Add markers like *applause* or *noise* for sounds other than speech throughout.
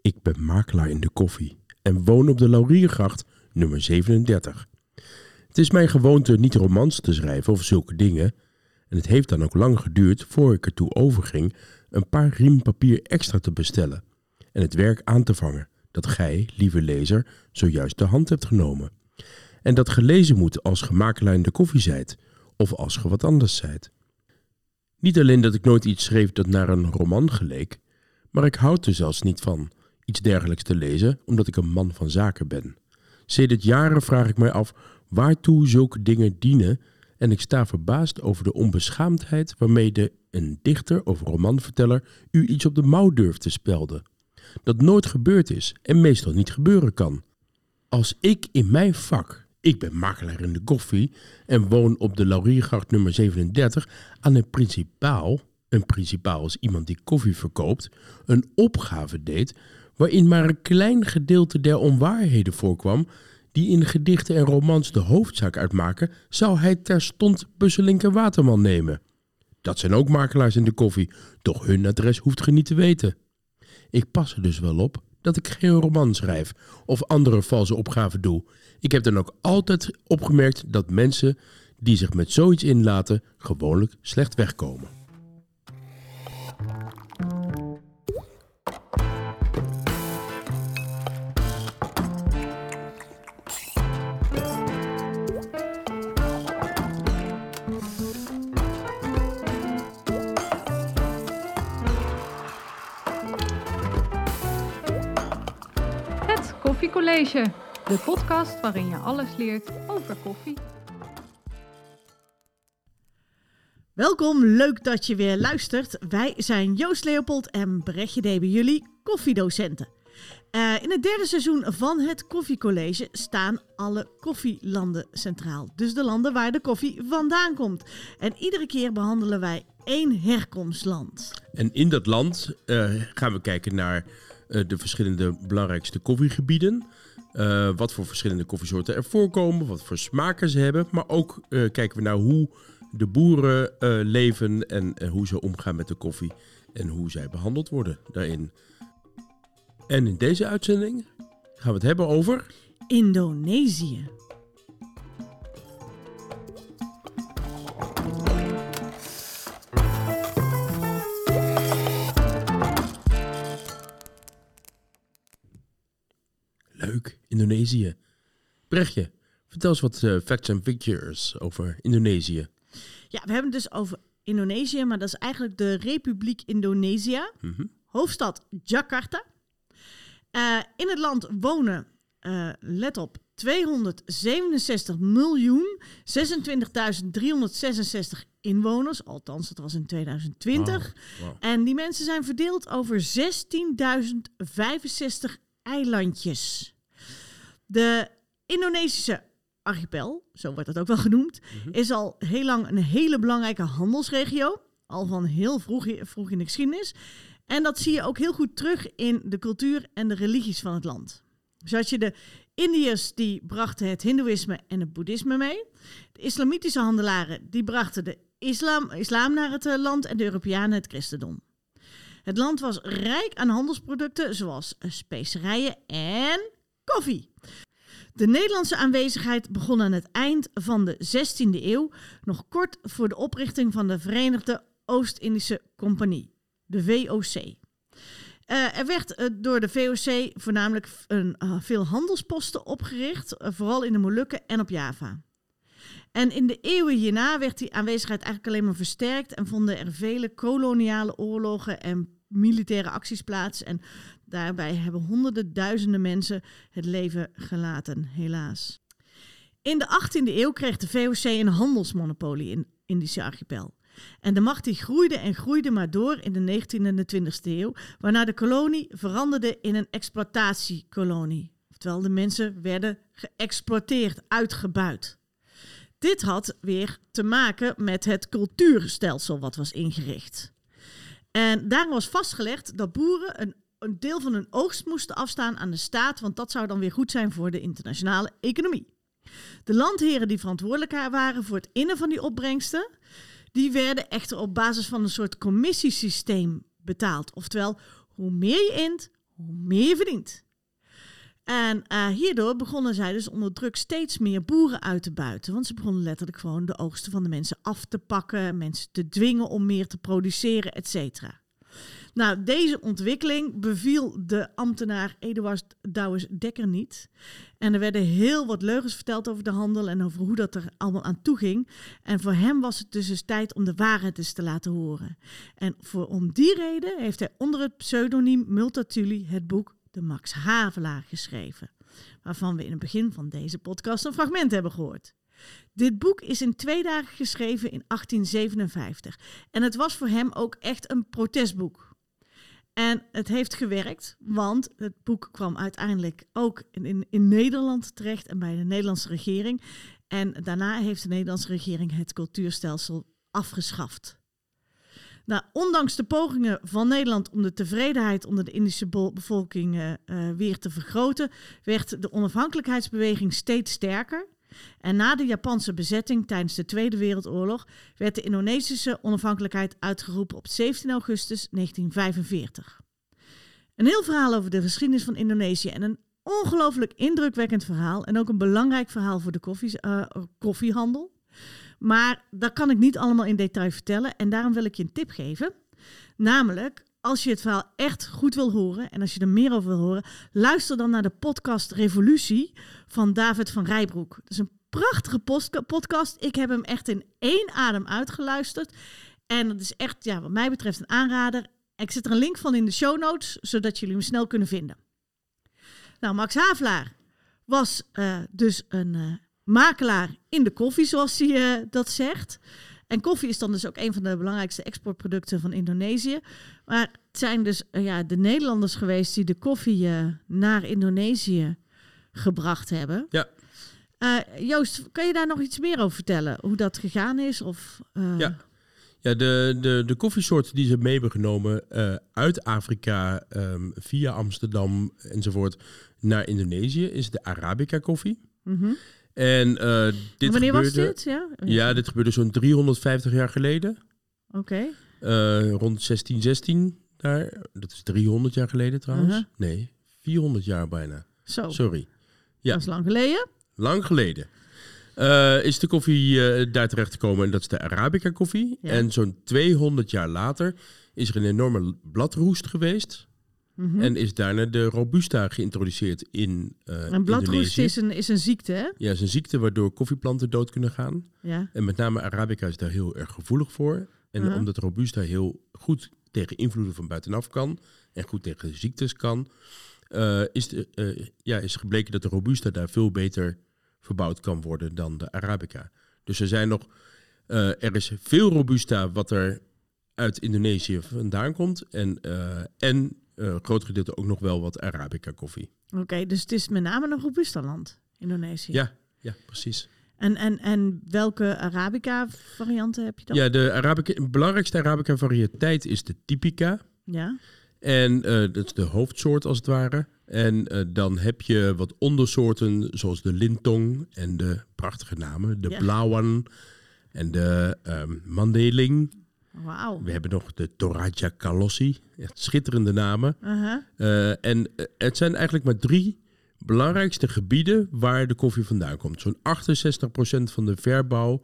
Ik ben makelaar in de koffie en woon op de Lauriergracht nummer 37. Het is mijn gewoonte niet romans te schrijven of zulke dingen. En het heeft dan ook lang geduurd voor ik ertoe overging een paar riem papier extra te bestellen en het werk aan te vangen dat gij, lieve lezer, zojuist de hand hebt genomen. En dat gelezen moet als gemakelaar in de koffie zijt of als ge wat anders zijt. Niet alleen dat ik nooit iets schreef dat naar een roman geleek, maar ik houd er zelfs niet van iets dergelijks te lezen, omdat ik een man van zaken ben. Sedert jaren vraag ik mij af waartoe zulke dingen dienen en ik sta verbaasd over de onbeschaamdheid waarmee de een dichter of romanverteller u iets op de mouw durft te spelden. Dat nooit gebeurd is en meestal niet gebeuren kan. Als ik in mijn vak, ik ben makelaar in de koffie en woon op de Lauriergracht nummer 37, aan een principaal, een principaal is iemand die koffie verkoopt, een opgave deed waarin maar een klein gedeelte der onwaarheden voorkwam die in gedichten en romans de hoofdzaak uitmaken, zou hij terstond Busselinker Waterman nemen. Dat zijn ook makelaars in de koffie, toch hun adres hoeft ge niet te weten. Ik pas er dus wel op dat ik geen roman schrijf of andere valse opgaven doe. Ik heb dan ook altijd opgemerkt dat mensen die zich met zoiets inlaten gewoonlijk slecht wegkomen. Koffiecollege, de podcast waarin je alles leert over koffie. Welkom, leuk dat je weer luistert. Wij zijn Joost Leopold en Brechtje Debe, jullie koffiedocenten. Eh, in het derde seizoen van het Koffiecollege staan alle koffielanden centraal. Dus de landen waar de koffie vandaan komt. En iedere keer behandelen wij één herkomstland. En in dat land eh, gaan we kijken naar de verschillende belangrijkste koffiegebieden. Eh, wat voor verschillende koffiesoorten er voorkomen, wat voor smaken ze hebben. Maar ook eh, kijken we naar hoe de boeren eh, leven en eh, hoe ze omgaan met de koffie. En hoe zij behandeld worden daarin. En in deze uitzending gaan we het hebben over... Indonesië. Indonesië. Brechtje, vertel eens wat eh, facts en figures over Indonesië. Ja, we hebben het dus over Indonesië, maar dat is eigenlijk de Republiek Indonesië. Mhm. Hoofdstad Jakarta. Eh, in het land wonen, eh, let op, 267 miljoen 26.366 inwoners. Althans, dat was in 2020. Wauw, wauw. En die mensen zijn verdeeld over 16.065 eilandjes. De Indonesische archipel, zo wordt dat ook wel genoemd, is al heel lang een hele belangrijke handelsregio. Al van heel vroeg, vroeg in de geschiedenis. En dat zie je ook heel goed terug in de cultuur en de religies van het land. Zoals je de Indiërs die brachten het hindoeïsme en het boeddhisme mee. De islamitische handelaren die brachten de islam, islam naar het eh, land en de Europeanen het christendom. Het land was rijk aan handelsproducten zoals eh, specerijen en koffie. De Nederlandse aanwezigheid begon aan het eind van de 16e eeuw, nog kort voor de oprichting van de Verenigde Oost-Indische Compagnie, de VOC. Eh, er werd eh, door de VOC voornamelijk een, eh, veel handelsposten opgericht, vooral in de Molukken en op Java. En in de eeuwen hierna werd die aanwezigheid eigenlijk alleen maar versterkt en vonden er vele koloniale oorlogen en militaire acties plaats. En daarbij hebben honderden duizenden mensen het leven gelaten, helaas. In de 18e eeuw kreeg de VOC een handelsmonopolie in Indische archipel. En de macht die groeide en groeide maar door in de 19e en de 20e eeuw, waarna de kolonie veranderde in een exploitatiekolonie. Oftewel, de mensen werden geëxploiteerd, uitgebuit. Dit had weer te maken met het cultuurstelsel wat was ingericht. En daarom was vastgelegd dat boeren een, een deel van hun oogst moesten afstaan aan de staat, want dat zou dan weer goed zijn voor de internationale economie. De landheren die verantwoordelijk waren voor het innen van die opbrengsten, die werden echter op basis van een soort commissiesysteem betaald. Oftewel, hoe meer je int, hoe meer je verdient. En eh, hierdoor begonnen zij dus onder druk steeds meer boeren uit te buiten. Want ze begonnen letterlijk gewoon de oogsten van de mensen af te pakken, mensen te dwingen om meer te produceren, et cetera. Nou, deze ontwikkeling beviel de ambtenaar Eduard Douwes Dekker niet. En er werden heel wat leugens verteld over de handel en over hoe dat er allemaal aan toe ging. En voor hem was het dus eens tijd om de waarheid eens te laten horen. En voor, om die reden heeft hij onder het pseudoniem Multatuli het boek De Max Havelaar geschreven. Waarvan we in het begin van deze podcast een fragment hebben gehoord. Dit boek is in twee dagen geschreven in 1857. En het was voor hem ook echt een protestboek. En het heeft gewerkt, want het boek kwam uiteindelijk ook in, in, Nederland terecht en bij de Nederlandse regering. En daarna heeft de Nederlandse regering het cultuurstelsel afgeschaft. Nou, ondanks de pogingen van Nederland om de tevredenheid onder de Indische bevolking uh, weer te vergroten, werd de onafhankelijkheidsbeweging steeds sterker. En na de Japanse bezetting tijdens de Tweede Wereldoorlog werd de Indonesische onafhankelijkheid uitgeroepen op 17 augustus 1945. Een heel verhaal over de geschiedenis van Indonesië en een ongelooflijk indrukwekkend verhaal en ook een belangrijk verhaal voor de koffie, uh, koffiehandel. Maar dat kan ik niet allemaal in detail vertellen en daarom wil ik je een tip geven. Namelijk, als je het verhaal echt goed wil horen en als je er meer over wil horen, luister dan naar de podcast Revolutie van David van Rijbroek. Dat is een prachtige podcast. Ik heb hem echt in één adem uitgeluisterd. En dat is echt, ja, wat mij betreft, een aanrader. Ik zet er een link van in de show notes, zodat jullie hem snel kunnen vinden. Nou, Max Havelaar was uh, dus een uh, makelaar in de koffie, zoals hij uh, dat zegt. En koffie is dan dus ook een van de belangrijkste exportproducten van Indonesië. Maar het zijn dus ja, de Nederlanders geweest die de koffie naar Indonesië gebracht hebben. Ja. Uh, Joost, kan je daar nog iets meer over vertellen? Hoe dat gegaan is? Of. Ja, ja de, de, de koffiesoorten die ze mee hebben genomen uh, uit Afrika um, via Amsterdam enzovoort naar Indonesië is de Arabica koffie. Mm -hmm. En dit Wanneer gebeurde, was dit? Ja, ja dit gebeurde zo'n 350 jaar geleden. Oké. Okay. rond 1616 daar. Dat is 300 jaar geleden trouwens. -huh. Nee, 400 jaar bijna. Zo. Sorry. Ja. Dat is lang geleden. Lang geleden. Uh, is de koffie daar terecht gekomen en dat is de Arabica koffie. Ja. En zo'n 200 jaar later is er een enorme bladroest geweest. Mm -hmm. En is daarna de Robusta geïntroduceerd in uh, En bladroest is een, is een ziekte, hè? Ja, is een ziekte waardoor koffieplanten dood kunnen gaan. Ja. En met name Arabica is daar heel erg gevoelig voor. En -huh. omdat Robusta heel goed tegen invloeden van buitenaf kan en goed tegen ziektes kan, uh, is, de, uh, ja, is gebleken dat de Robusta daar veel beter verbouwd kan worden dan de Arabica. Dus er zijn nog, er is veel Robusta wat er uit Indonesië vandaan komt en, en een groot gedeelte ook nog wel wat Arabica koffie. Oké, okay, dus het is met name een Robusta land, Indonesië. Ja, ja, precies. En, en, en welke Arabica-varianten heb je dan? Ja, de Arabica, belangrijkste Arabica-variëteit is de Typica. Ja. En uh, dat is de hoofdsoort als het ware. En uh, dan heb je wat ondersoorten zoals de Lintong en de prachtige namen. De Ja. Blawan en de um, Mandeling. Wauw. We hebben nog de Toraja Kalossi. Echt schitterende namen. Uh-huh. Uh, en uh, het zijn eigenlijk maar drie belangrijkste gebieden waar de koffie vandaan komt. Zo'n 68% van de verbouw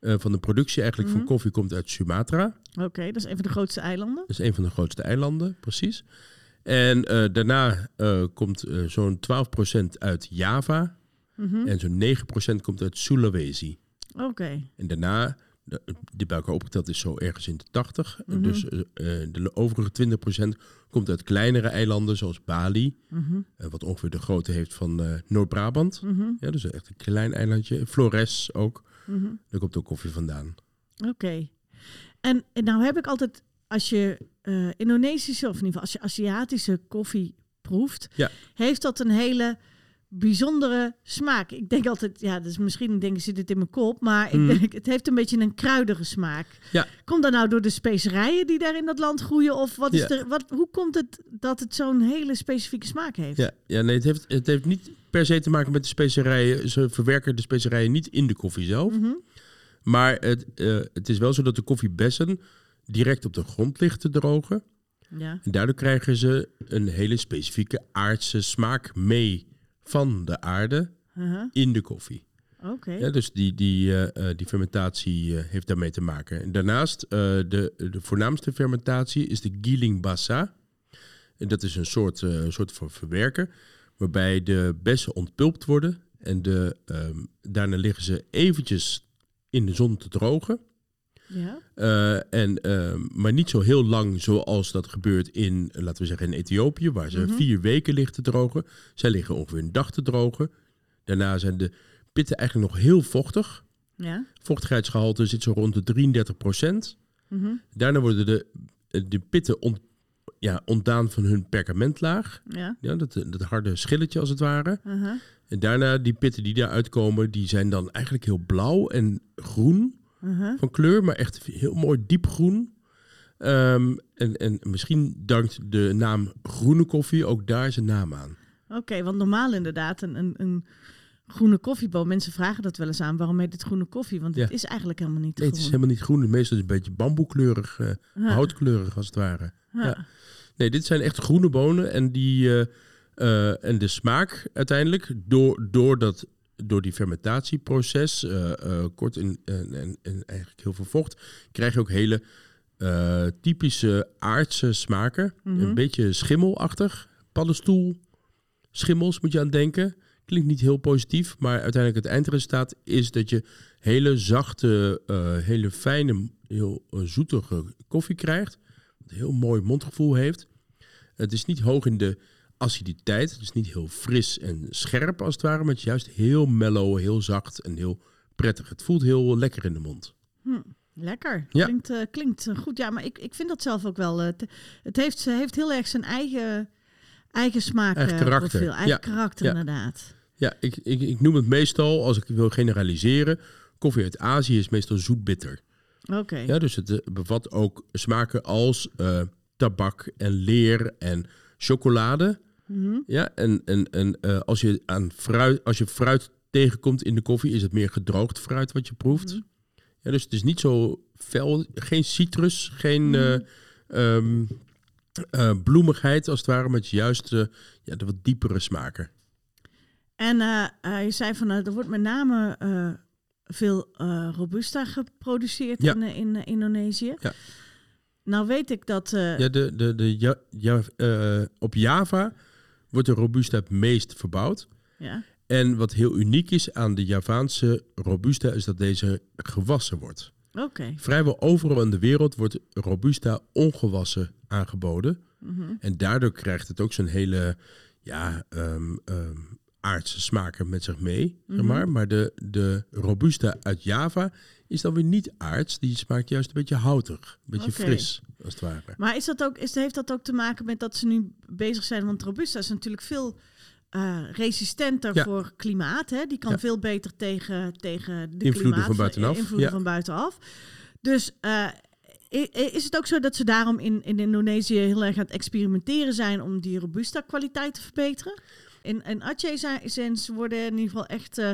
uh, van de productie eigenlijk Mhm. van koffie komt uit Sumatra. Oké, dat is een van de grootste eilanden. Dat is een van de grootste eilanden, precies. En uh, daarna uh, komt zo'n 12% uit Java. Mhm. En zo'n 9% komt uit Sulawesi. Oké. En daarna, die bij elkaar opgeteld is zo ergens in de 80. Mhm. Dus uh, de overige 20% komt uit kleinere eilanden zoals Bali. Uh, wat ongeveer de grootte heeft van uh, Noord-Brabant. Mhm. Ja, dus echt een klein eilandje. Flores ook. Mhm. Daar komt ook koffie vandaan. Oké. En, en nou heb ik altijd, als je Indonesische, of in ieder geval als je Aziatische koffie proeft, Ja. heeft dat een hele bijzondere smaak. Ik denk altijd, ja, dus misschien denken zit het in mijn kop, maar ik Mhm. denk, het heeft een beetje een kruidige smaak. Ja. Komt dat nou door de specerijen die daar in dat land groeien? Of wat is er, wat, hoe komt het dat het zo'n hele specifieke smaak heeft? Ja, ja nee, het heeft, het heeft niet per se te maken met de specerijen. Ze verwerken de specerijen niet in de koffie zelf. Mhm. Maar het, uh, het is wel zo dat de koffiebessen direct op de grond ligt te drogen. Ja. En daardoor krijgen ze een hele specifieke aardse smaak mee van de aarde Uh-huh. in de koffie. Oké. Ja, dus die, die, eh, eh, die fermentatie eh, heeft daarmee te maken. En daarnaast, de, de voornaamste fermentatie is de Gieling Bassa. En dat is een soort, soort van verwerken, waarbij de bessen ontpulpt worden. En de, ehm, daarna liggen ze eventjes in de zon te drogen. Ja. Eh, en, ehm, maar niet zo heel lang zoals dat gebeurt in, eh, laten we zeggen, in Ethiopië, waar ze Mhm. vier weken liggen te drogen. Zij liggen ongeveer een dag te drogen. Daarna zijn de pitten eigenlijk nog heel vochtig. Ja. Vochtigheidsgehalte zit zo rond de 33 Mhm. Daarna worden de, de pitten ont, ja, ontdaan van hun perkamentlaag. Ja. Ja, dat, dat harde schilletje als het ware. Uh-huh. En daarna die pitten die daaruit komen, die zijn dan eigenlijk heel blauw en groen Uh-huh. van kleur, maar echt heel mooi diepgroen. Ehm en, en misschien dankt de naam groene koffie ook daar zijn naam aan. Oké, want normaal inderdaad een, een, een groene koffieboom. Mensen vragen dat wel eens aan. Waarom heet het groene koffie? Want het Ja. is eigenlijk helemaal niet Nee, het is helemaal niet groen. Meestal is het een beetje bamboekleurig, eh, Ja. houtkleurig als het ware. Ja. ja. Nee, dit zijn echt groene bonen en, die, eh, eh, en de smaak uiteindelijk door, door, dat, door die fermentatieproces, eh, eh, kort en, en, en eigenlijk heel veel vocht, krijg je ook hele eh, typische aardse smaken. Mhm. Een beetje schimmelachtig, paddenstoel, schimmels moet je aan denken. Klinkt niet heel positief, maar uiteindelijk het eindresultaat is dat je hele zachte, hele fijne, heel zoetige koffie krijgt. Wat een heel mooi mondgevoel heeft. Het is niet hoog in de aciditeit. Is niet heel fris en scherp als het ware, maar het is juist heel mellow, heel zacht en heel prettig. Het voelt heel lekker in de mond. Hm, lekker. Ja. Klinkt, eh, klinkt eh, goed. Ja, maar ik, ik vind dat zelf ook wel. eh, het, heeft, heeft heel erg zijn eigen, eigen smaak. Eigen karakter. profiel. Eigen Ja. karakter, Ja. inderdaad. Ja, ik, ik, ik noem het meestal, als ik wil generaliseren, koffie uit Azië is meestal zoet-bitter. Oké. Ja, dus het bevat ook smaken als tabak en leer en chocolade. Mhm. Ja, en, en, en eh, als, je aan fruit, als je fruit tegenkomt in de koffie, is het meer gedroogd fruit wat je proeft. Mhm. Ja, dus het is niet zo fel, geen citrus, geen Mhm. eh, ehm, eh, bloemigheid als het ware, maar het is juist ja, de wat diepere smaken. En je zei van, er wordt met name veel Robusta geproduceerd Ja. in, in Indonesië. Ja. Nou weet ik dat... Ja, de, de, de, ja, ja, op Java wordt de Robusta het meest verbouwd. ja. En wat heel uniek is aan de Javaanse Robusta is dat deze gewassen wordt. Oké. Vrijwel overal in de wereld wordt Robusta ongewassen aangeboden. Mhm. En daardoor krijgt het ook zo'n hele ja, ehm, ehm, aardse smaken met zich mee. zeg Mhm. maar. maar de, de Robusta uit Java is dan weer niet aards. Die smaakt juist een beetje houtig. Een beetje fris, als het ware. Maar is dat ook, is, heeft dat ook te maken met dat ze nu bezig zijn? Want Robusta is natuurlijk veel eh, resistenter Ja. voor klimaat. Hè? Die kan Ja. veel beter tegen, tegen de Invloeden klimaat, van buitenaf, invloeden ja. van buitenaf. Dus eh, is het ook zo dat ze daarom in, in Indonesië heel erg aan het experimenteren zijn om die Robusta kwaliteit te verbeteren? In, in Aceh zijn, zijn ze worden in ieder geval echt... eh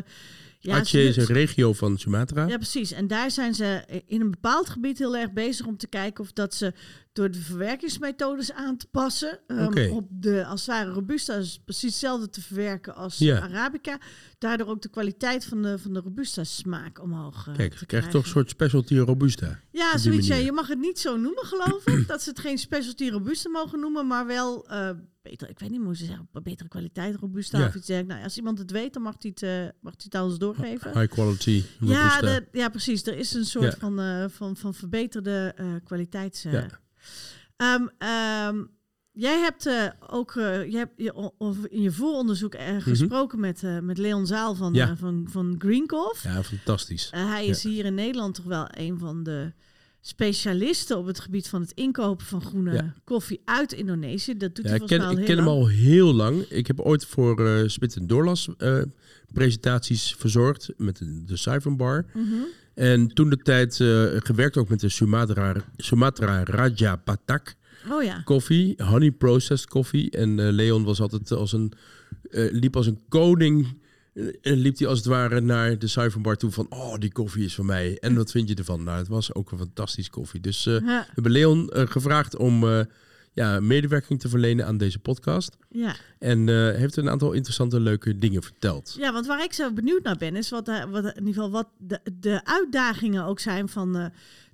ja, Aceh is een regio van Sumatra. ja, precies. En daar zijn ze in een bepaald gebied heel erg bezig om te kijken of dat ze door de verwerkingsmethodes aan te passen. ehm, Oké. op de, als het ware, Robusta is precies hetzelfde te verwerken als Ja. Arabica. Daardoor ook de kwaliteit van de, van de Robusta smaak omhoog. eh, Kijk, je krijgt toch een soort specialty Robusta. Ja, zoiets. Ja, je mag het niet zo noemen, geloof ik. *clears throat* dat ze het geen specialty Robusta mogen noemen, maar wel eh, beter. Ik weet niet hoe ze zeggen, betere kwaliteit Robusta Ja. of iets dergelijks. Nou, als iemand het weet, dan mag hij het, mag hij het aan ons doorgeven. High quality Ja, de, ja, precies. Er is een soort Ja. van, eh, van, van verbeterde eh kwaliteits... Ja. Ehm, ehm, jij hebt ook je hebt je, of in je vooronderzoek eh, gesproken met, met Leon Zaal van, Mhm. Ja. van, van. Ja, fantastisch. Hij is hier in Nederland toch wel een van de specialisten op het gebied van het inkopen van groene Ja. koffie uit Indonesië. Dat doet Ja, hij ik volgens ken, mij al ik ken hem al heel lang. Ik heb ooit voor Smit en Doorlas eh, presentaties verzorgd met de, de Siphon Bar. Mhm. En toen de tijd eh, gewerkt ook met de Sumatra, Sumatra Raja Patak Oh ja. koffie, honey processed koffie. En Leon was altijd als een, liep als een koning. Eh, liep hij als het ware naar de Siphon Bar toe van, oh, die koffie is van mij. En wat vind je ervan? Nou, het was ook een fantastisch koffie. Dus eh, we hebben Leon eh, gevraagd om eh, ja, medewerking te verlenen aan deze podcast. Ja. En eh, heeft een aantal interessante, leuke dingen verteld. ja, want waar ik zo benieuwd naar ben, is wat, eh, wat in ieder geval wat de, de uitdagingen ook zijn van eh,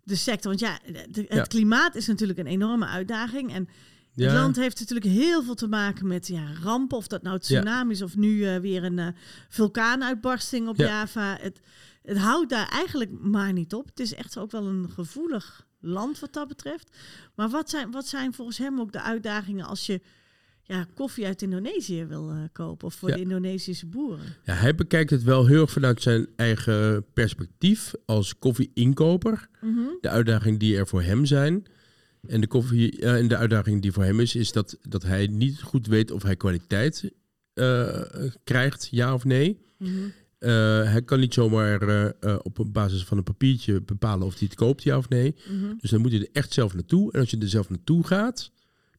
de sector. Want ja, het Ja. klimaat is natuurlijk een enorme uitdaging. En Ja, Het land heeft natuurlijk heel veel te maken met ja, rampen, of dat nou tsunamis of nu eh, weer een eh, vulkaanuitbarsting op Ja. Java. Het, het houdt daar eigenlijk maar niet op. Het is echt ook wel een gevoelig land wat dat betreft. Maar wat zijn, wat zijn volgens hem ook de uitdagingen als je ja, koffie uit Indonesië wil eh, kopen of voor Ja. de Indonesische boeren? Ja, hij bekijkt het wel heel erg vanuit zijn eigen perspectief als koffieinkoper. Mhm. De uitdagingen die er voor hem zijn. En de, koffie, en de uitdaging die voor hem is, is dat, dat hij niet goed weet of hij kwaliteit eh, krijgt, ja of nee. Mhm. Eh, hij kan niet zomaar eh, op basis van een papiertje bepalen of hij het koopt, ja of nee. Mhm. Dus dan moet je er echt zelf naartoe. En als je er zelf naartoe gaat,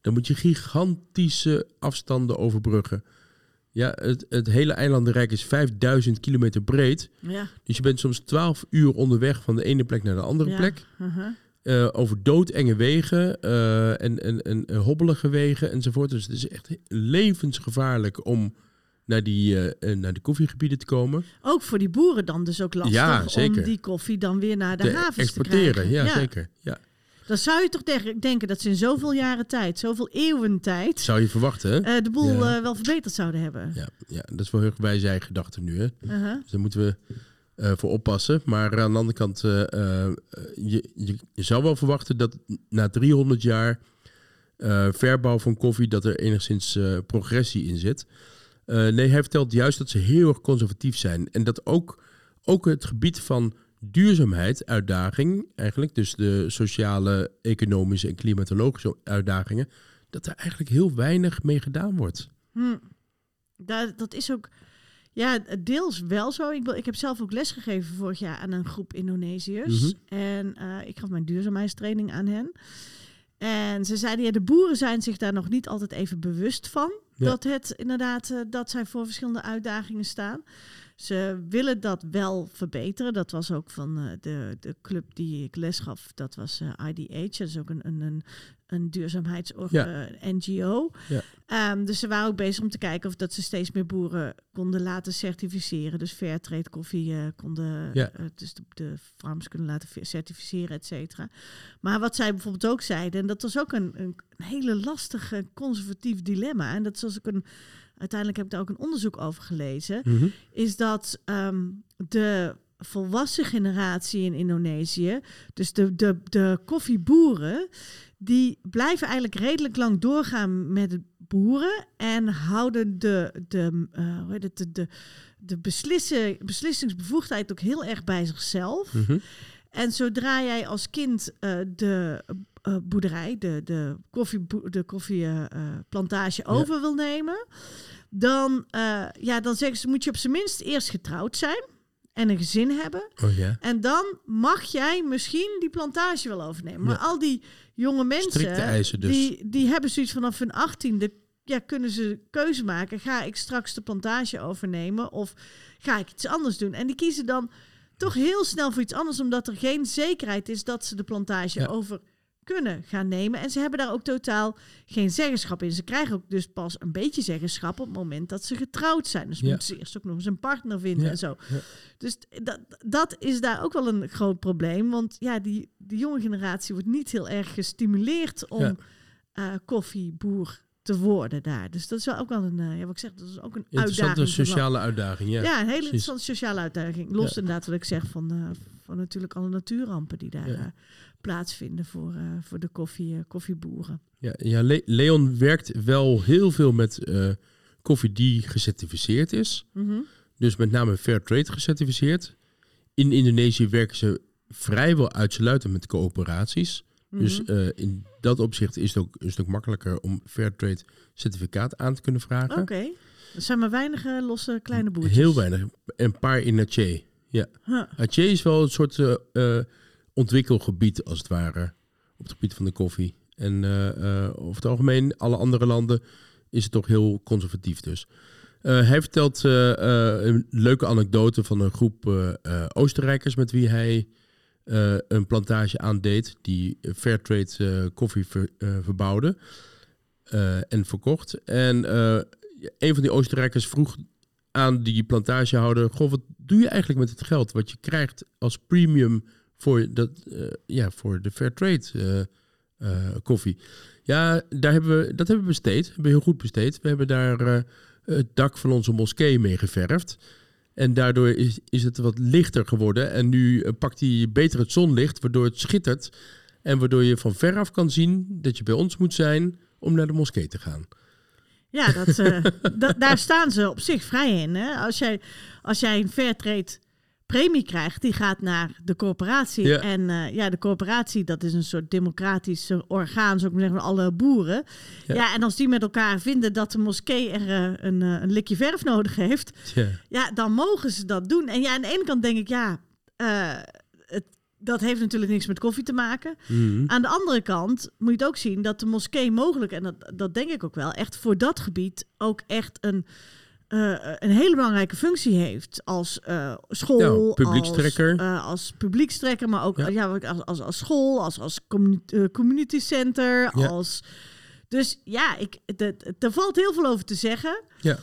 dan moet je gigantische afstanden overbruggen. Ja, het, het hele eilandenrijk is 5000 kilometer breed. Ja. Dus je bent soms 12 uur onderweg van de ene plek naar de andere Ja. plek. Uh-huh. Eh, over doodenge wegen eh, en, en, en hobbelige wegen enzovoort. Dus het is echt levensgevaarlijk om naar die, eh, naar de koffiegebieden te komen. Ook voor die boeren dan dus ook lastig Ja, om die koffie dan weer naar de te havens exporteren, te krijgen. ja, zeker. Ja. Dan zou je toch de- denken dat ze in zoveel jaren tijd, zoveel eeuwen tijd, Zou je verwachten, hè? de boel Ja. wel verbeterd zouden hebben. Ja, ja, dat is wel heel erg wij zijn gedachte nu, hè? Uh-huh. Dus daar moeten we eh, voor oppassen. Maar aan de andere kant, eh, eh, je, je, zou wel verwachten dat na 300 jaar verbouw van koffie, dat er enigszins progressie in zit. Nee, hij vertelt juist dat ze heel erg conservatief zijn. En dat ook, ook het gebied van duurzaamheid, uitdaging eigenlijk, dus de sociale, economische en klimatologische uitdagingen, dat er eigenlijk heel weinig mee gedaan wordt. Hm. Dat is ook ja, deels wel zo. Ik, ik heb zelf ook lesgegeven vorig jaar aan een groep Indonesiërs. Mhm. En eh, ik gaf mijn duurzaamheidstraining aan hen. En ze zeiden, ja, de boeren zijn zich daar nog niet altijd even bewust van. Ja. Dat het inderdaad, eh, dat zij voor verschillende uitdagingen staan. Ze willen dat wel verbeteren. Dat was ook van eh, de, de club die ik les gaf. Dat was eh, IDH. Dat is ook een, een, een, een duurzaamheids-NGO. Ja. Ehm, dus ze waren ook bezig om te kijken of dat ze steeds meer boeren konden laten certificeren. Dus fairtrade koffie eh, konden, Ja. eh, dus de, de farms kunnen laten certificeren, et cetera. Maar wat zij bijvoorbeeld ook zeiden, en dat was ook een, een, hele lastige conservatief dilemma. En dat is ook een, uiteindelijk heb ik daar ook een onderzoek over gelezen Mhm. is dat ehm, de volwassen generatie in Indonesië, dus de, de, de koffieboeren, die blijven eigenlijk redelijk lang doorgaan met het boeren en houden de, de, eh, hoe heet het, de, de, de beslissen, beslissingsbevoegdheid ook heel erg bij zichzelf. Mhm. En zodra jij als kind eh, de eh, boerderij, de, de koffieplantage de koffie, eh, eh, plantage over wil nemen, dan, eh, ja, dan zeggen ze, moet je op zijn minst eerst getrouwd zijn en een gezin hebben. Oh ja. En dan mag jij misschien die plantage wel overnemen. Maar Ja. al die jonge mensen, dus. die, die hebben zoiets vanaf hun achttiende, ja, kunnen ze keuze maken. Ga ik straks de plantage overnemen of ga ik iets anders doen? En die kiezen dan toch heel snel voor iets anders, omdat er geen zekerheid is dat ze de plantage Ja. over kunnen gaan nemen. En ze hebben daar ook totaal geen zeggenschap in. Ze krijgen ook dus pas een beetje zeggenschap op het moment dat ze getrouwd zijn. Dus Ja. moeten ze eerst ook nog eens een partner vinden Ja. en zo. Ja. Dus dat, dat is daar ook wel een groot probleem. Want ja, die, die jonge generatie wordt niet heel erg gestimuleerd om eh, koffieboer te worden daar. Dus dat is wel ook wel een, eh, ja, wat ik zeg, dat is ook een uitdaging. sociale uitdaging, ja. Ja, een hele precies. interessante sociale uitdaging. Los inderdaad wat ik zeg van, eh, van natuurlijk alle natuurrampen die daar Ja. Plaatsvinden voor, eh, voor de koffie, eh, koffieboeren. Ja, ja Le- Leon werkt wel heel veel met eh, koffie die gecertificeerd is. Mhm. Dus met name Fairtrade gecertificeerd. In Indonesië werken ze vrijwel uitsluitend met coöperaties. Dus Mhm. in dat opzicht is het ook een stuk makkelijker om Fairtrade certificaat aan te kunnen vragen. Oké. Er zijn maar weinig losse kleine boertjes. Heel weinig. Een paar in Aceh. Ja. Huh. Aceh is wel een soort ontwikkelgebied, als het ware, op het gebied van de koffie. En eh, eh, over het algemeen, alle andere landen, is het toch heel conservatief dus. Eh, hij vertelt een leuke anekdote van een groep Oostenrijkers met wie hij een plantage aandeed die Fairtrade eh, koffie ver- verbouwde en verkocht. En een van die Oostenrijkers vroeg aan die plantagehouder: Goh, wat doe je eigenlijk met het geld wat je krijgt als premium voor, dat, eh, ja, voor de Fairtrade eh, eh, koffie? Ja, daar hebben we, dat hebben we besteed. Hebben we heel goed besteed. We hebben daar het dak van onze moskee mee geverfd. En daardoor is, is het wat lichter geworden. En nu pakt hij beter het zonlicht, waardoor het schittert. En waardoor je van veraf kan zien dat je bij ons moet zijn om naar de moskee te gaan. Ja, dat, *laughs* da- daar staan ze op zich vrij in. Hè? Als, jij, als jij een Fairtrade premie krijgt, die gaat naar de corporatie. Ja. En eh, ja, de corporatie, dat is een soort democratisch orgaan, zou ik maar zeggen, van alle boeren. Ja. Ja. en als die met elkaar vinden dat de moskee er eh, een, eh, een likje verf nodig heeft, Ja, ja, dan mogen ze dat doen. En ja, aan de ene kant denk ik, ja, het, dat heeft natuurlijk niks met koffie te maken. Mhm. Aan de andere kant moet je het ook zien dat de moskee mogelijk, en dat, dat denk ik ook wel, echt voor dat gebied ook echt een, eh, een hele belangrijke functie heeft. Als eh, school, Ja, publiekstrekker. Als, eh, als publiekstrekker, maar ook Ja. ja. als, als, als school, als, als commu- community center. Ja. Als, dus ja, ik, er valt heel veel over te zeggen. ja.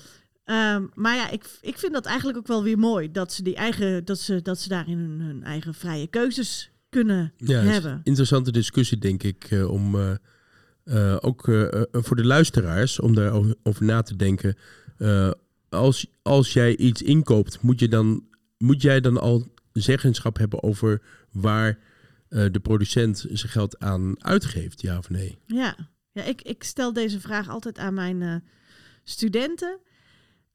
Ehm, maar ja, ik, ik vind dat eigenlijk ook wel weer mooi. Dat ze, die eigen, dat ze, dat ze daarin hun, hun eigen vrije keuzes kunnen hebben. interessante discussie, denk ik, om ook voor de luisteraars om daarover over na te denken. Eh, als, als jij iets inkoopt, moet, je dan, moet jij dan al zeggenschap hebben over waar eh, de producent zijn geld aan uitgeeft, ja of nee? Ja, ja ik, ik stel deze vraag altijd aan mijn eh, studenten.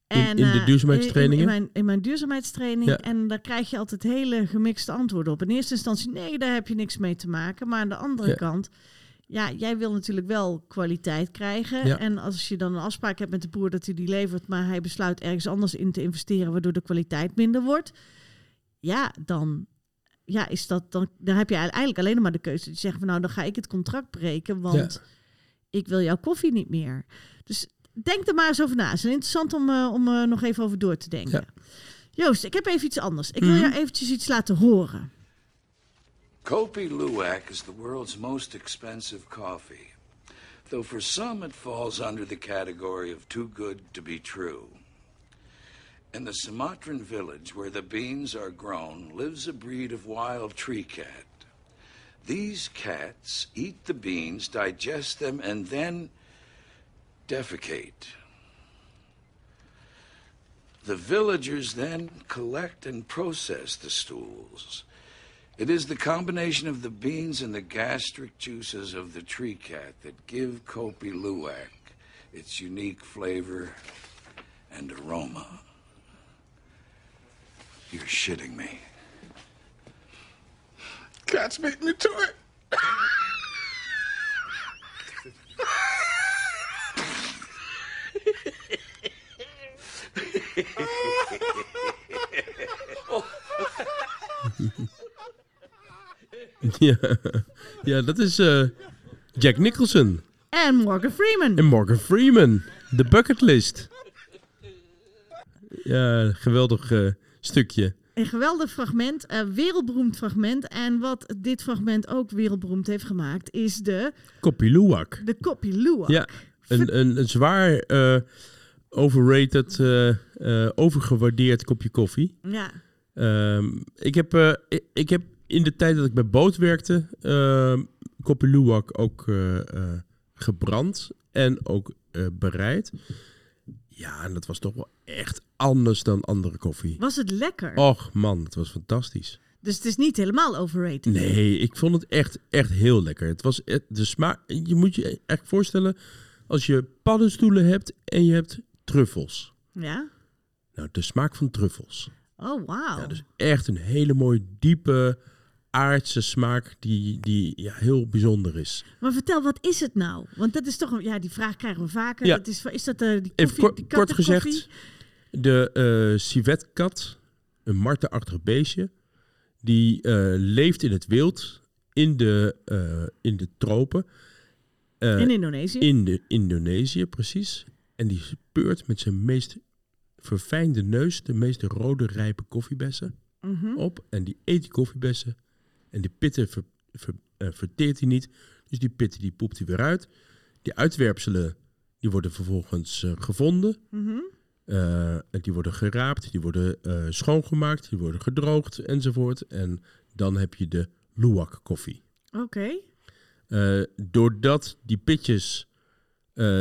In- in de eh, duurzaamheidstrainingen? In, in mijn, in mijn duurzaamheidstraining. Ja. En daar krijg je altijd hele gemixte antwoorden op. In eerste instantie, nee, daar heb je niks mee te maken. Maar aan de andere Ja. kant, ja, jij wil natuurlijk wel kwaliteit krijgen. Ja. En als je dan een afspraak hebt met de boer dat hij die levert, maar hij besluit ergens anders in te investeren, waardoor de kwaliteit minder wordt. Ja, dan, ja, is dat, dan, dan heb je eigenlijk alleen maar de keuze te zeggen van nou, dan ga ik het contract breken, want ik wil jouw koffie niet meer. Dus denk er maar eens over na. Het is interessant om, eh, om eh, nog even over door te denken. Joost, ik heb even iets anders. Ik wil Mhm. jou eventjes iets laten horen. Kopi Luwak is the world's most expensive coffee, though for some it falls under the category of too good to be true. In the Sumatran village where the beans are grown lives a breed of wild tree cat. These cats eat the beans, digest them, and then defecate. The villagers then collect and process the stools. It is the combination of the beans and the gastric juices of the tree cat that give Kopi Luwak its unique flavor and aroma. You're shitting me. Cats beat me to it. *laughs* *laughs* ja. ja, dat is eh, Jack Nicholson En Morgan Freeman. en Morgan Freeman. De bucketlist. Ja, geweldig eh, stukje. Een geweldig fragment, een wereldberoemd fragment. En wat dit fragment ook wereldberoemd heeft gemaakt, is de, Koppie Luwak. de Kopi Luwak. Ja, een, een, een zwaar eh, overrated, eh, eh, overgewaardeerd kopje koffie. Ja. Ehm, ik, heb, eh, ik, ik heb in de tijd dat ik bij Boot werkte, uh, Koppie Luwak ook eh, eh, gebrand en ook eh, bereid. Ja, en dat was toch wel echt anders dan andere koffie. Was het lekker? Och man, het was fantastisch. Dus het is niet helemaal overrated. Nee, ik vond het echt, echt heel lekker. Het was de smaak. Je moet je echt voorstellen als je paddenstoelen hebt en je hebt truffels. Ja? Nou, de smaak van truffels. Oh, wauw. Ja, dus echt een hele mooie, diepe, aardse smaak die, die ja, heel bijzonder is. Maar vertel, wat is het nou? Want dat is toch een, ja, die vraag krijgen we vaker. Ja. Het is, is dat eh, die koffie, die kort gezegd, de eh civetkat, een martenachtig beestje, die eh, leeft in het wild, in de, in de tropen. In Indonesië. in de Indonesië, precies. En die speurt met zijn meest verfijnde neus de meest rode rijpe koffiebessen Mhm. op. En die eet die koffiebessen En die pitten ver, ver- eh, verteert hij niet. Dus die pitten die poept hij weer uit. Die uitwerpselen die worden vervolgens eh, gevonden. En die worden geraapt, die worden schoongemaakt, die worden gedroogd enzovoort. En dan heb je de luwak koffie. Oké. Doordat die pitjes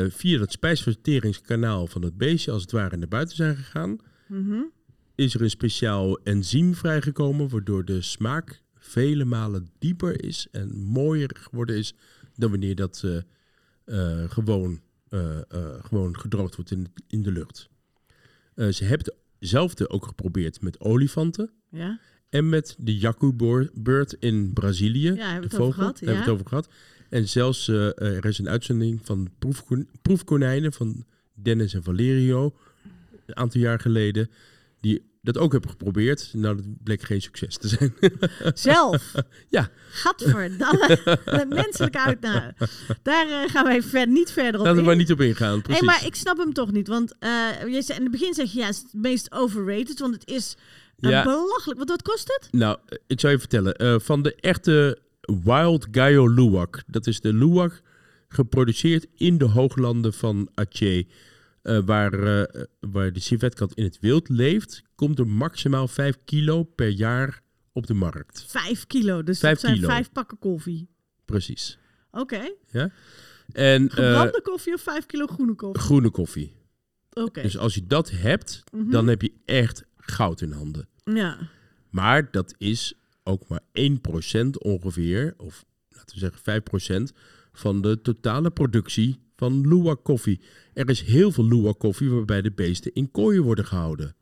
via het spijsverteringskanaal van het beestje als het ware naar buiten zijn gegaan, Mhm. is er een speciaal enzym vrijgekomen, waardoor de smaak vele malen dieper is en mooier geworden is dan wanneer dat eh, eh, gewoon, eh, gewoon gedroogd wordt in, in de lucht. Ze hebben hetzelfde ook geprobeerd met olifanten Ja. en met de jacu-beurt in Brazilië. Ja, de vogel, gehad, daar hebben we ja. het over gehad. En zelfs, er is een uitzending van proefkon- proefkonijnen van Dennis en Valerio, een aantal jaar geleden, die dat ook hebben geprobeerd. Nou, dat bleek geen succes te zijn. *laughs* Zelf. Ja. Gadverdamme. Menselijk uit. Nou, daar eh, gaan wij ver, niet verder op Laten we maar niet op ingaan. Hey, Precies. maar ik snap hem toch niet. Want eh, je zei, in het begin zeg je, ja, het is het meest overrated. Want het is Ja. belachelijk. Wat, wat kost het? Nou, eh, ik zou je vertellen. van de echte Wild Gaio Luwak. Dat is de luwak geproduceerd in de hooglanden van Aceh. Eh, waar, eh, waar de civetkat in het wild leeft, komt er maximaal 5 kilo per jaar op de markt. Vijf kilo. Dus Vijf dat zijn kilo. vijf pakken koffie. Precies. Oké. En eh, Gebrande koffie of vijf kilo groene koffie? groene koffie. Oké. Dus als je dat hebt, Mhm. dan heb je echt goud in handen. Ja. Maar dat is ook maar 1% ongeveer, of laten we zeggen 5% van de totale productie van luwak koffie. Er is heel veel luwak koffie waarbij de beesten in kooien worden gehouden.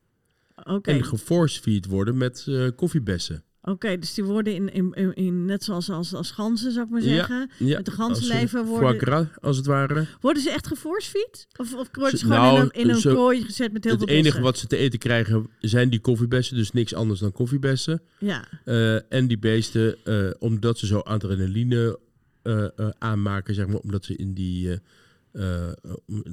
Oké. En geforce-feed worden met eh, koffiebessen. Oké, dus die worden in, in, in, in- net zoals als, als ganzen, zou ik maar zeggen. Ja, Met de als, ganzenlijven eh, worden- foie gras, als het ware. Worden ze echt geforcefeed? Of, of worden ze Ze- gewoon in nou, een, in een ze- kooi gezet met heel Het veel enige bessen? wat ze te eten krijgen zijn die koffiebessen, dus niks anders dan koffiebessen. Ja, Eh, en die beesten, omdat ze zo adrenaline aanmaken, zeg maar, omdat ze in die, eh,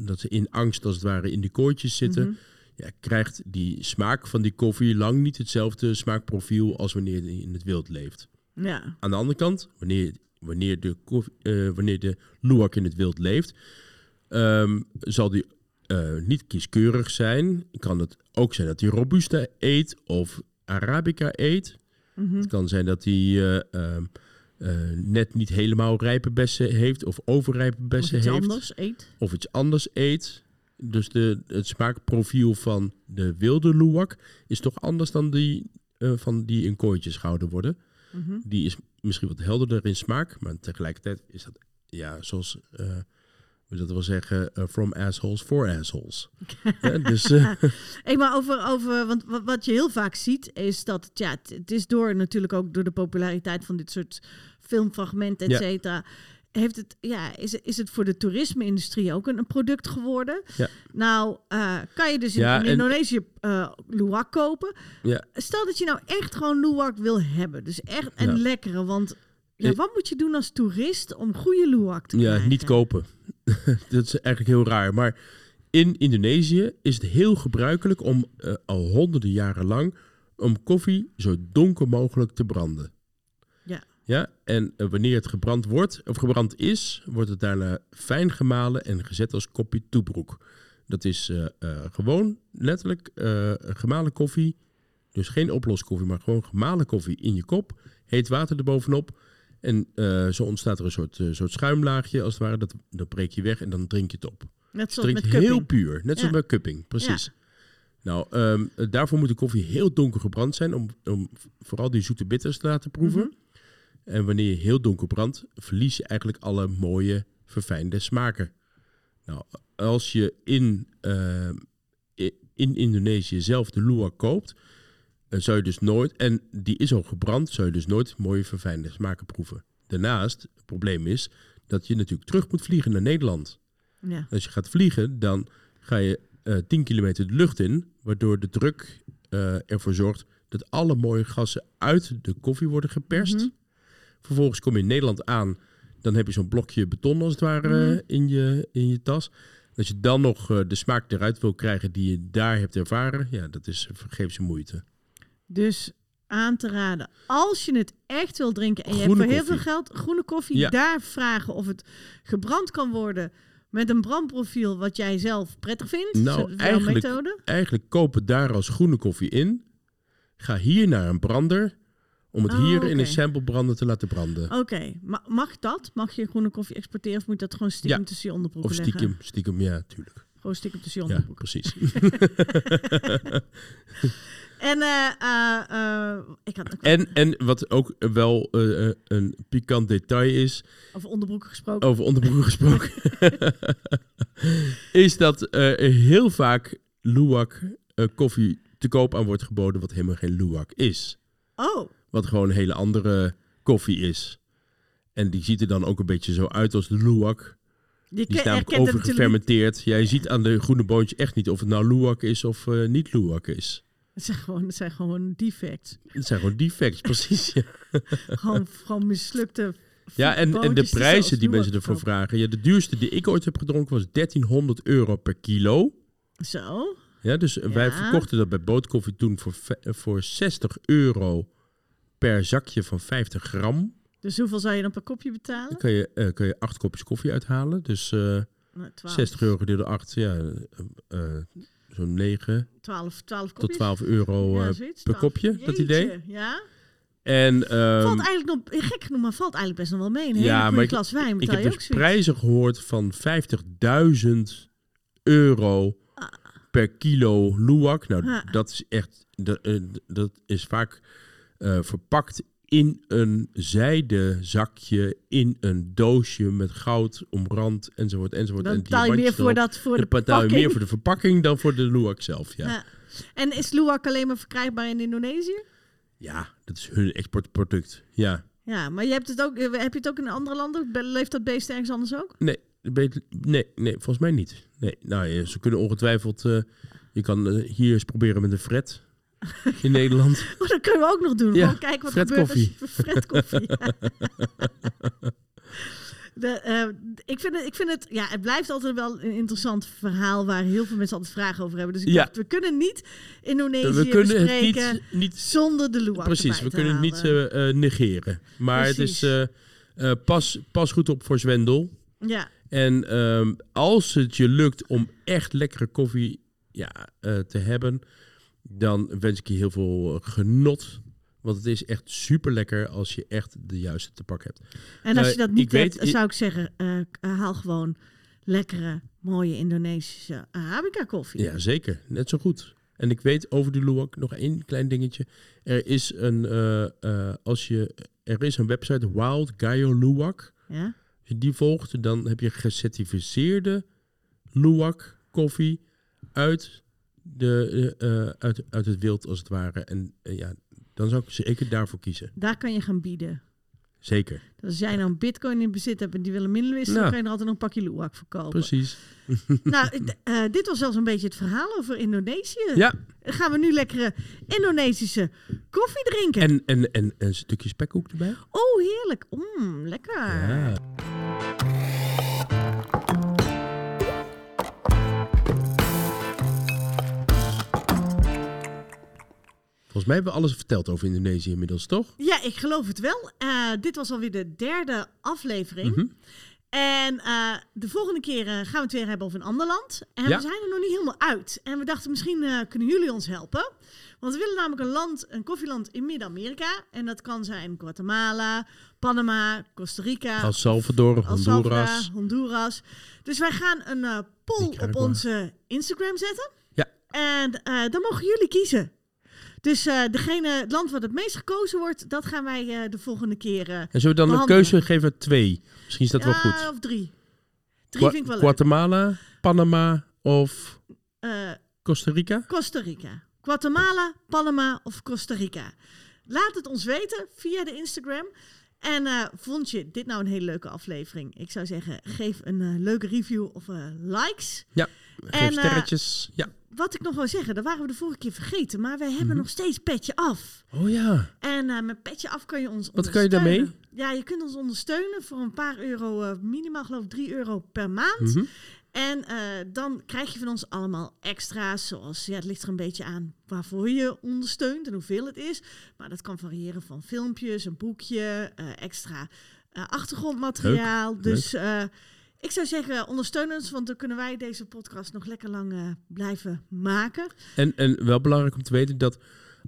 dat ze in angst als het ware in die kooitjes zitten, Mhm. ja, krijgt die smaak van die koffie lang niet hetzelfde smaakprofiel als wanneer die in het wild leeft. ja. Aan de andere kant, wanneer, wanneer, de, koffie, eh, wanneer de luwak in het wild leeft, ehm, zal die eh, niet kieskeurig zijn. Kan het ook zijn dat hij Robusta eet of Arabica eet. Mhm. Het kan zijn dat hij eh, ehm, eh, net niet helemaal rijpe bessen heeft of overrijpe Of bessen iets heeft. anders eet. Of iets anders eet. Dus de, het smaakprofiel van de wilde luwak is toch anders dan die eh, van die in kooitjes gehouden worden. Mhm. Die is misschien wat helderder in smaak, maar tegelijkertijd is dat, ja, zoals we dat wel zeggen, eh, from assholes for assholes. *laughs* Ja, dus eh, *laughs* Hey, maar over, over want wa- wat je heel vaak ziet is dat het, ja, het, het is door natuurlijk ook door de populariteit van dit soort filmfragmenten, et Ja. cetera. Heeft het, ja, is, is het voor de toerisme-industrie ook een, een product geworden? Ja. Nou, eh, kan je dus in, Ja, Indonesië eh luwak kopen. ja, Stel dat je nou echt gewoon luwak wil hebben. Dus echt een Ja. lekkere. Want ja, wat moet je doen als toerist om goede luwak te ja, krijgen? niet kopen. *laughs* dat is eigenlijk heel raar. Maar in Indonesië is het heel gebruikelijk om eh, al honderden jaren lang om koffie zo donker mogelijk te branden. Ja. Ja, en eh, wanneer het gebrand wordt, of gebrand is, wordt het daarna fijn gemalen en gezet als kopje toebroek. Dat is eh, gewoon letterlijk gemalen koffie. Dus geen oploskoffie, maar gewoon gemalen koffie in je kop. Heet water erbovenop. En eh, zo ontstaat er een soort, eh, soort schuimlaagje, als het ware. Dat, dat breek je weg en dan drink je het op. Net zoals heel puur, net zoals Ja. bij cupping, precies. Nou, ehm, daarvoor moet de koffie heel donker gebrand zijn, om, om vooral die zoete bitters te laten proeven. Mhm. En wanneer je heel donker brandt, verlies je eigenlijk alle mooie, verfijnde smaken. Nou, als je in, ehm, in Indonesië zelf de luwak koopt, eh, zou je dus nooit, en die is al gebrand, zou je dus nooit mooie, verfijnde smaken proeven. Daarnaast, het probleem is dat je natuurlijk terug moet vliegen naar Nederland. Ja. Als je gaat vliegen, dan ga je eh 10 kilometer de lucht in, waardoor de druk eh, ervoor zorgt dat alle mooie gassen uit de koffie worden geperst. Mhm. Vervolgens kom je in Nederland aan, dan heb je zo'n blokje beton als het ware Mhm. in, je, in je tas. Als je dan nog de smaak eruit wil krijgen die je daar hebt ervaren, ja, dat is vergeefse moeite. Dus aan te raden. Als je het echt wil drinken en je Groene hebt voor heel veel geld groene koffie, Ja. daar vragen of het gebrand kan worden met een brandprofiel wat jij zelf prettig vindt. Nou, eigenlijk- methode. Eigenlijk koop het daar als groene koffie in. Ga hier naar een brander om het Oh, hier in een sample brander te laten branden. Oké, ma- mag dat? Mag je groene koffie exporteren of moet dat gewoon stiekem Ja. tussen je onderbroeken Of leggen? stiekem, stiekem, ja, tuurlijk. Gewoon stiekem tussen je Ja, onderbroeken. precies. *laughs* *laughs* En eh, eh, eh, ik had ook En, en wat ook wel een pikant detail is, over onderbroeken gesproken. over onderbroeken gesproken, *laughs* is dat er heel vaak luwak koffie te koop aan wordt geboden, wat helemaal geen luwak is. Oh, Wat gewoon een hele andere koffie is. En die ziet er dan ook een beetje zo uit als de luwak. Die ke- is namelijk overgefermenteerd. Jij ziet aan de groene boontjes echt niet of het nou luwak is of niet luwak is. Het zijn gewoon, het zijn gewoon defects. Het zijn gewoon defects, *laughs* precies. Ja, gewoon, gewoon mislukte. ja en, en de die prijzen die mensen ervoor vragen. Ja, de duurste die ik ooit heb gedronken was 1300 euro per kilo. Zo. Ja, dus wij verkochten dat bij Bootkoffie toen voor, voor 60 euro per zakje van 50 gram. Dus hoeveel zou je dan per kopje Dan betalen? kan je, eh, kan je acht kopjes koffie uithalen. Dus eh, Nou, 12, 60 euro gedeeld door 8, ja, eh, eh, zo'n 9 12, 12 tot kopjes. 12 euro Ja, eh, zoiets, per 12. kopje, dat Jeetje, idee. Ja. En ehm, Valt eigenlijk nog, gek genoeg, maar valt eigenlijk best nog wel mee. Een hele Ja, maar ik- glas wijn ik betaal heb je dus prijzen gehoord van 50.000 euro per kilo luwak. Nou, Ja. dat is echt, dat, eh, dat is vaak eh, verpakt in een zijden zakje, in een doosje met goud omrand enzovoort enzovoort. Dan betaal je meer voor, dat, voor de verpakking. meer voor de verpakking dan voor de luwak zelf, ja. Ja. En is luwak alleen maar verkrijgbaar in Indonesië? Ja, dat is hun exportproduct. Ja. Ja, maar je hebt het ook, heb je het ook in andere landen? Leeft dat beest ergens anders ook? Nee, nee, nee, volgens mij niet. Nee, nou, ja, ze kunnen ongetwijfeld... eh, je kan eh, hier eens proberen met een fret *laughs* in Nederland. Oh, dat kunnen we ook nog doen. Ja, kijken wat Fred gebeurt koffie. als je- Fred koffie. *laughs* De, eh, ik, vind het, ik vind het, ja, het blijft altijd wel een interessant verhaal waar heel veel mensen altijd vragen over hebben. Dus ik Ja. dacht, we kunnen niet Indonesië we kunnen het niet... niet zonder de luwak precies, we kunnen het niet eh, eh, negeren. Maar het is... Pas, pas goed op voor zwendel. Ja, En ehm, als het je lukt om echt lekkere koffie ja, te hebben, dan wens ik je heel veel eh, genot. Want het is echt super lekker als je echt de juiste te pak hebt. en als Eh, je dat niet ik weet- hebt, zou ik zeggen, eh, haal gewoon lekkere, mooie Indonesische Arabica koffie. Ja, zeker. Net zo goed. En ik weet over de luwak nog één klein dingetje. Er is een, als je, er is een website, Wild Gaio Luwak. Ja? Als je die volgt, dan heb je gecertificeerde luwak koffie uit, de, eh, eh, uit, uit het wild, als het ware. En eh, ja, dan zou ik zeker daarvoor kiezen. Daar kan je gaan bieden. Zeker. Dus als jij nou een bitcoin in bezit hebt en die willen middelen wisselen, Nou. dan kan je er altijd nog een pakje luwak voor kopen. Precies. *laughs* Nou, dit was zelfs een beetje het verhaal over Indonesië. Ja, Dan gaan we nu lekkere Indonesische koffie drinken. en, en, en een stukje spekkoek erbij. Oh, heerlijk. Mm, lekker. Ja. Volgens mij hebben we alles verteld over Indonesië inmiddels, toch? Ja, ik geloof het wel. Eh, dit was alweer de derde aflevering. Mhm. En eh, de volgende keer eh, gaan we het weer hebben over een ander land. En Ja. we zijn er nog niet helemaal uit. En we dachten, misschien kunnen jullie ons helpen. Want we willen namelijk een land, een koffieland in Midden-Amerika. En dat kan zijn Guatemala, Panama, Costa Rica. El Salvador, El Salvador, Honduras. Honduras. Dus wij gaan een poll op onze Instagram zetten. Ja. En dan mogen jullie kiezen. Dus eh, degene, het land wat het meest gekozen wordt, dat gaan wij eh, de volgende keer. eh, En zullen we dan een Behandelen. keuze geven twee? Misschien is dat wel goed. Of drie. Drie Gua- vind ik wel leuk. Guatemala, Panama of Costa Rica? Costa Rica. Guatemala, Panama of Costa Rica. Laat het ons weten via de Instagram. En eh, vond je dit nou een hele leuke aflevering? Ik zou zeggen, geef een eh, leuke review of eh, likes. Ja, geef En, sterretjes. ja. Wat ik nog wil zeggen, dat waren we de vorige keer vergeten. Maar wij hebben Mhm. nog steeds Petje Af. Oh ja. En met Petje Af kan je ons Wat kan je daarmee? Ja, je kunt ons ondersteunen voor een paar euro, minimaal geloof ik 3 euro per maand. Mhm. En eh, dan krijg je van ons allemaal extra's, zoals, ja, het ligt er een beetje aan waarvoor je ondersteunt en hoeveel het is. Maar dat kan variëren van filmpjes, een boekje, eh, extra eh, achtergrondmateriaal. Leuk, dus ik zou zeggen, ondersteun ons, want dan kunnen wij deze podcast nog lekker lang blijven maken. En, en wel belangrijk om te weten dat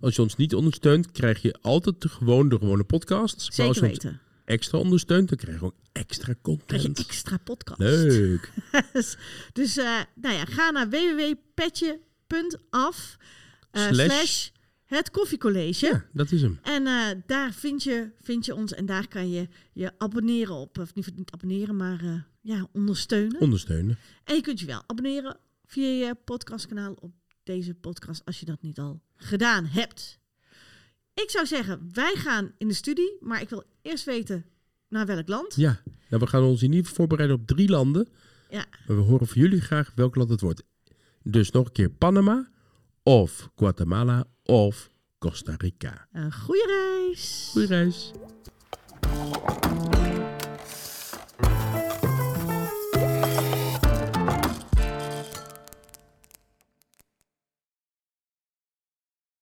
als je ons niet ondersteunt, krijg je altijd de, gewoon de gewone podcasts. Maar Zeker als je ons weten. Extra ondersteunt, dan krijg je ook extra Krijg je content. extra podcast. Leuk. *laughs* dus eh, nou ja, ga naar www.petje.af eh, Slash- slash het koffiecollege. Ja, dat is hem. En eh, daar vind je, vind je ons en daar kan je je abonneren op. Of niet, niet abonneren, maar ja, ondersteunen. Ondersteunen. en je kunt je wel abonneren via je podcastkanaal op deze podcast als je dat niet al gedaan hebt. Ik zou zeggen, wij gaan in de studie, maar ik wil eerst weten naar welk land. Ja, nou, we gaan ons in ieder geval voorbereiden op drie landen. Ja. Maar we horen van jullie graag welk land het wordt. Dus nog een keer Panama, of Guatemala, of Costa Rica. Een goede reis. Goeie reis.